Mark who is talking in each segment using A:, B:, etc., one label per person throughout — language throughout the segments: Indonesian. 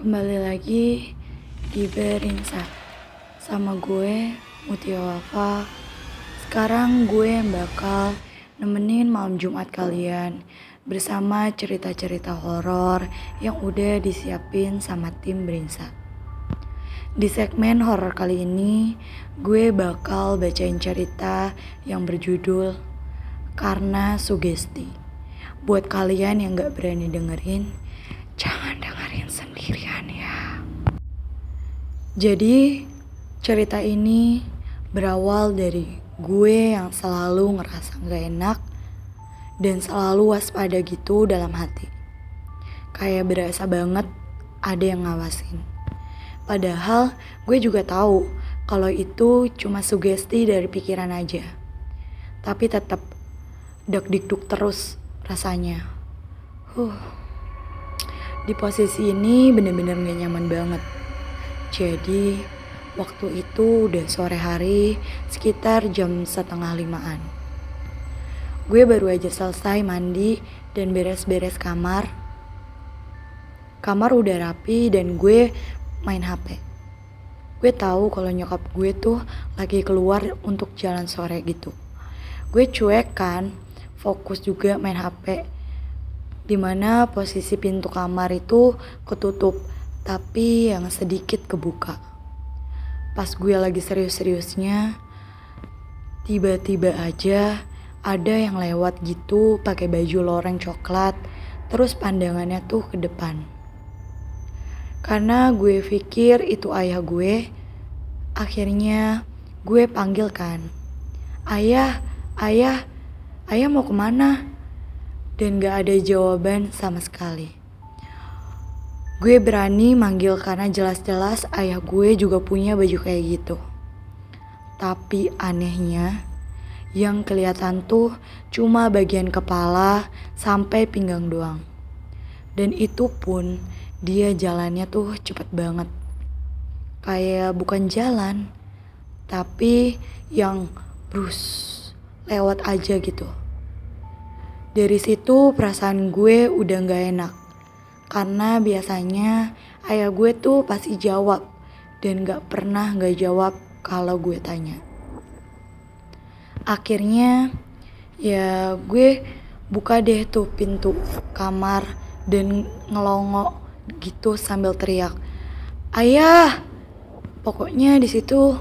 A: Kembali lagi di Berinsa sama gue Mutia Wafa. Sekarang gue yang bakal nemenin malam Jumat kalian bersama cerita-cerita horor yang udah disiapin sama tim Berinsa. Di segmen horor kali ini, gue bakal bacain cerita yang berjudul Karena Sugesti. Buat kalian yang gak berani dengerin, jangan dengerin sendirian ya. Jadi, cerita ini berawal dari gue yang selalu ngerasa gak enak dan selalu waspada gitu dalam hati. Kayak berasa banget ada yang ngawasin. Padahal gue juga tahu kalau itu cuma sugesti dari pikiran aja. Tapi tetap deg-dikduk terus rasanya. Huh. Di posisi ini bener-bener gak nyaman banget. Jadi waktu itu udah sore hari sekitar jam setengah limaan. Gue baru aja selesai mandi dan beres-beres kamar. Kamar udah rapi dan gue main HP. Gue tahu kalau nyokap gue tuh lagi keluar untuk jalan sore gitu. Gue cuek kan, fokus juga main HP. Di mana posisi pintu kamar itu ketutup, tapi yang sedikit kebuka. Pas gue lagi serius-seriusnya, tiba-tiba aja ada yang lewat gitu pakai baju loreng coklat, terus pandangannya tuh ke depan. Karena gue pikir itu ayah gue, akhirnya gue panggil kan. Ayah, ayah, ayah mau ke mana? Dan gak ada jawaban sama sekali. Gue berani manggil karena jelas-jelas ayah gue juga punya baju kayak gitu. Tapi anehnya, yang kelihatan tuh cuma bagian kepala sampai pinggang doang. Dan itu pun dia jalannya tuh cepet banget. Kayak bukan jalan, tapi yang brus lewat aja gitu. Dari situ perasaan gue udah gak enak. Karena biasanya ayah gue tuh pasti jawab dan gak pernah gak jawab kalau gue tanya. Akhirnya ya gue buka deh tuh pintu kamar dan ngelongok gitu sambil teriak. Ayah! Pokoknya di situ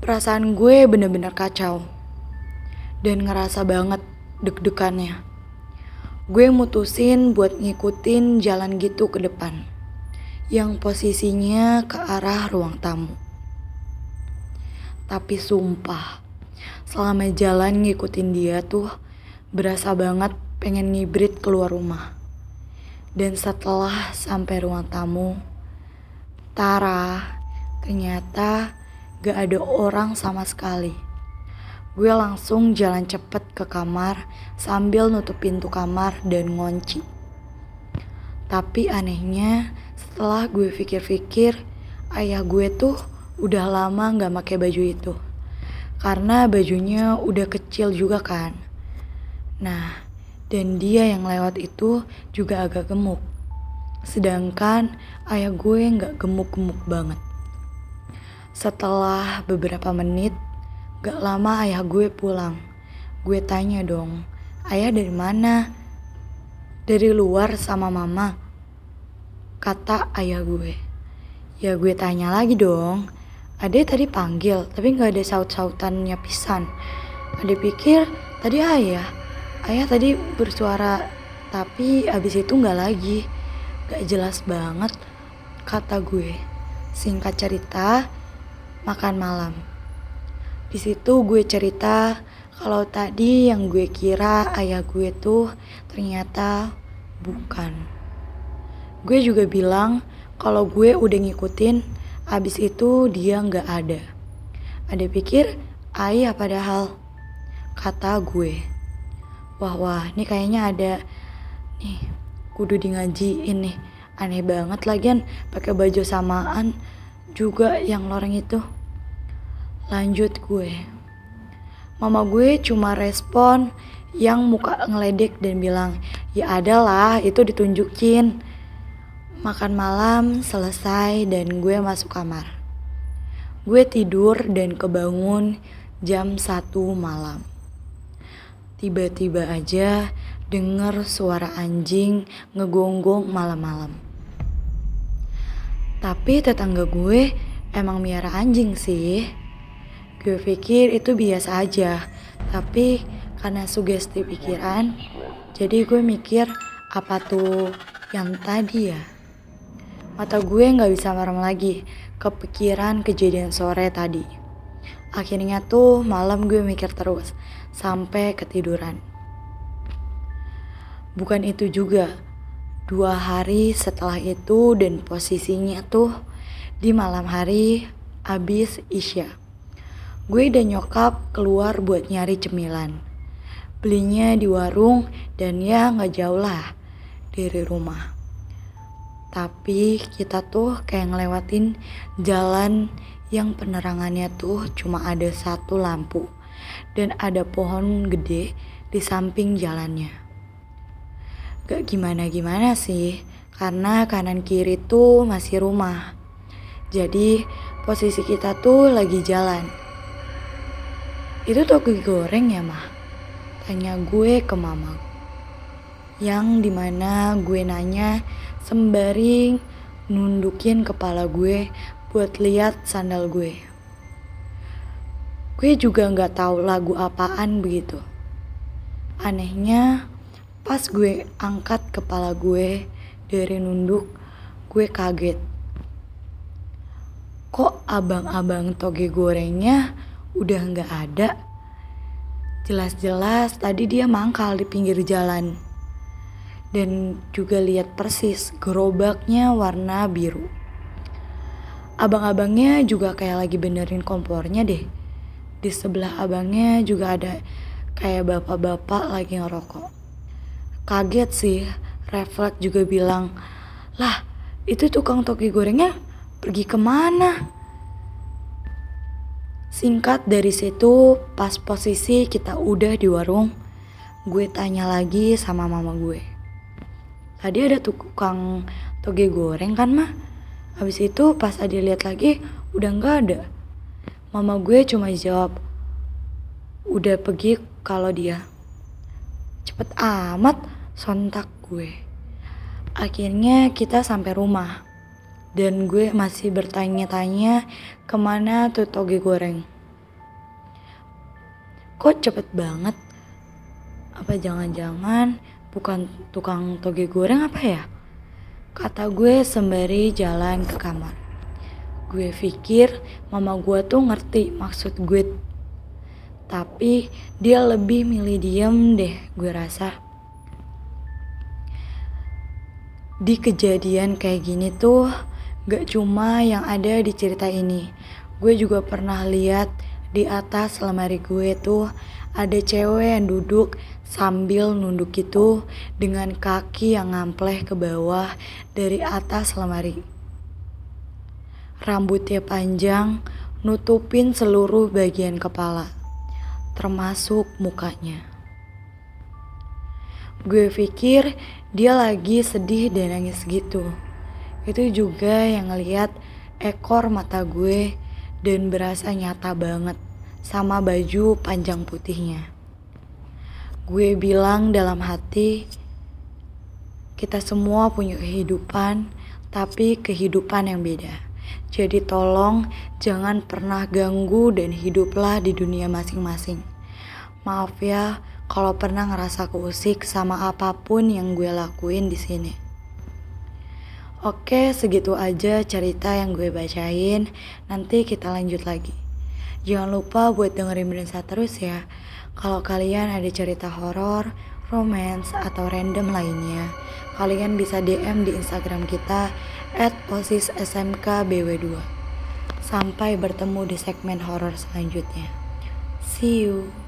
A: perasaan gue bener-bener kacau. Dan ngerasa banget deg-degannya. Gue mutusin buat ngikutin jalan gitu ke depan. Yang posisinya ke arah ruang tamu. Tapi sumpah, selama jalan ngikutin dia tuh berasa banget pengen ngibrit keluar rumah. Dan setelah sampai ruang tamu, Tara ternyata gak ada orang sama sekali. Gue langsung jalan cepet ke kamar sambil nutup pintu kamar dan ngunci. Tapi anehnya setelah gue pikir-pikir, ayah gue tuh udah lama gak pakai baju itu. Karena bajunya udah kecil juga kan. Nah, dan dia yang lewat itu juga agak gemuk. Sedangkan ayah gue nggak gemuk-gemuk banget. Setelah beberapa menit, gak lama ayah gue pulang. Gue tanya dong, ayah dari mana? Dari luar sama mama. Kata ayah gue. Ya gue tanya lagi dong. Ade tadi panggil, tapi gak ada saut-sautannya pisan. Ade pikir tadi ayah. Ayah tadi bersuara, tapi abis itu gak lagi. Gak jelas banget, kata gue. Singkat cerita, makan malam. Di situ gue cerita kalau tadi yang gue kira ayah gue tuh ternyata bukan. Gue juga bilang kalau gue udah ngikutin, abis itu dia nggak ada. Ada pikir ayah padahal kata gue. Wah wah, ini kayaknya ada nih kudu di ngajiin nih. Aneh banget lagian pakai baju samaan juga yang loreng itu. Lanjut gue. Mama gue cuma respon yang muka ngeledek dan bilang, ya adalah itu ditunjukin. Makan malam selesai dan gue masuk kamar. Gue tidur dan kebangun jam 1 malam. Tiba-tiba aja denger suara anjing ngegonggong malam-malam. Tapi tetangga gue emang miara anjing sih. Gue pikir itu biasa aja, tapi karena sugesti pikiran, jadi gue mikir apa tuh yang tadi ya. Mata gue gak bisa merem lagi kepikiran kejadian sore tadi. Akhirnya tuh malam gue mikir terus sampai ketiduran. Bukan itu juga, dua hari setelah itu dan posisinya tuh di malam hari abis Isya. Gue dan nyokap keluar buat nyari cemilan. Belinya di warung dan ya gak jauh lah dari rumah tapi kita tuh kayak ngelewatin jalan yang penerangannya tuh cuma ada satu lampu dan ada pohon gede di samping jalannya. Gak gimana-gimana sih, karena kanan kiri tuh masih rumah. Jadi posisi kita tuh lagi jalan. Itu toge goreng ya mah? Tanya gue ke mama. Yang di mana gue nanya sembari nundukin kepala gue buat lihat sandal gue. Gue juga nggak tahu lagu apaan begitu. Anehnya, pas gue angkat kepala gue dari nunduk, gue kaget. Kok abang-abang toge gorengnya udah nggak ada? Jelas-jelas tadi dia mangkal di pinggir jalan dan juga lihat persis gerobaknya warna biru. Abang-abangnya juga kayak lagi benerin kompornya deh. Di sebelah abangnya juga ada kayak bapak-bapak lagi ngerokok. Kaget sih, refleks juga bilang, lah itu tukang toki gorengnya pergi ke mana? Singkat dari situ, pas posisi kita udah di warung, gue tanya lagi sama mama gue. Tadi ada tukang toge goreng kan mah habis itu pas Adi lihat lagi udah nggak ada. Mama gue cuma jawab udah pergi kalau dia. Cepet amat sontak gue. Akhirnya kita sampai rumah dan gue masih bertanya-tanya ke mana tuh toge goreng kok cepet banget apa jangan-jangan bukan tukang toge goreng apa ya? Kata gue sembari jalan ke kamar. Gue pikir mama gue tuh ngerti maksud gue. Tapi dia lebih milih diem deh gue rasa. Di kejadian kayak gini tuh gak cuma yang ada di cerita ini. Gue juga pernah lihat di atas lemari gue tuh ada cewek yang duduk sambil nunduk itu dengan kaki yang ngampleh ke bawah dari atas lemari. Rambutnya panjang, nutupin seluruh bagian kepala, termasuk mukanya. Gue pikir dia lagi sedih dan nangis gitu. Itu juga yang ngeliat ekor mata gue dan berasa nyata banget sama baju panjang putihnya. Gue bilang dalam hati, kita semua punya kehidupan, tapi kehidupan yang beda. Jadi tolong jangan pernah ganggu dan hiduplah di dunia masing-masing. Maaf ya kalau pernah ngerasa keusik sama apa pun yang gue lakuin di sini. Oke, segitu aja cerita yang gue bacain. Nanti kita lanjut lagi. Jangan lupa buat dengerin Brensa terus ya. Kalau kalian ada cerita horor, romance, atau random lainnya, kalian bisa DM di Instagram kita at osissmkbw2. Sampai bertemu di segmen horor selanjutnya. See you.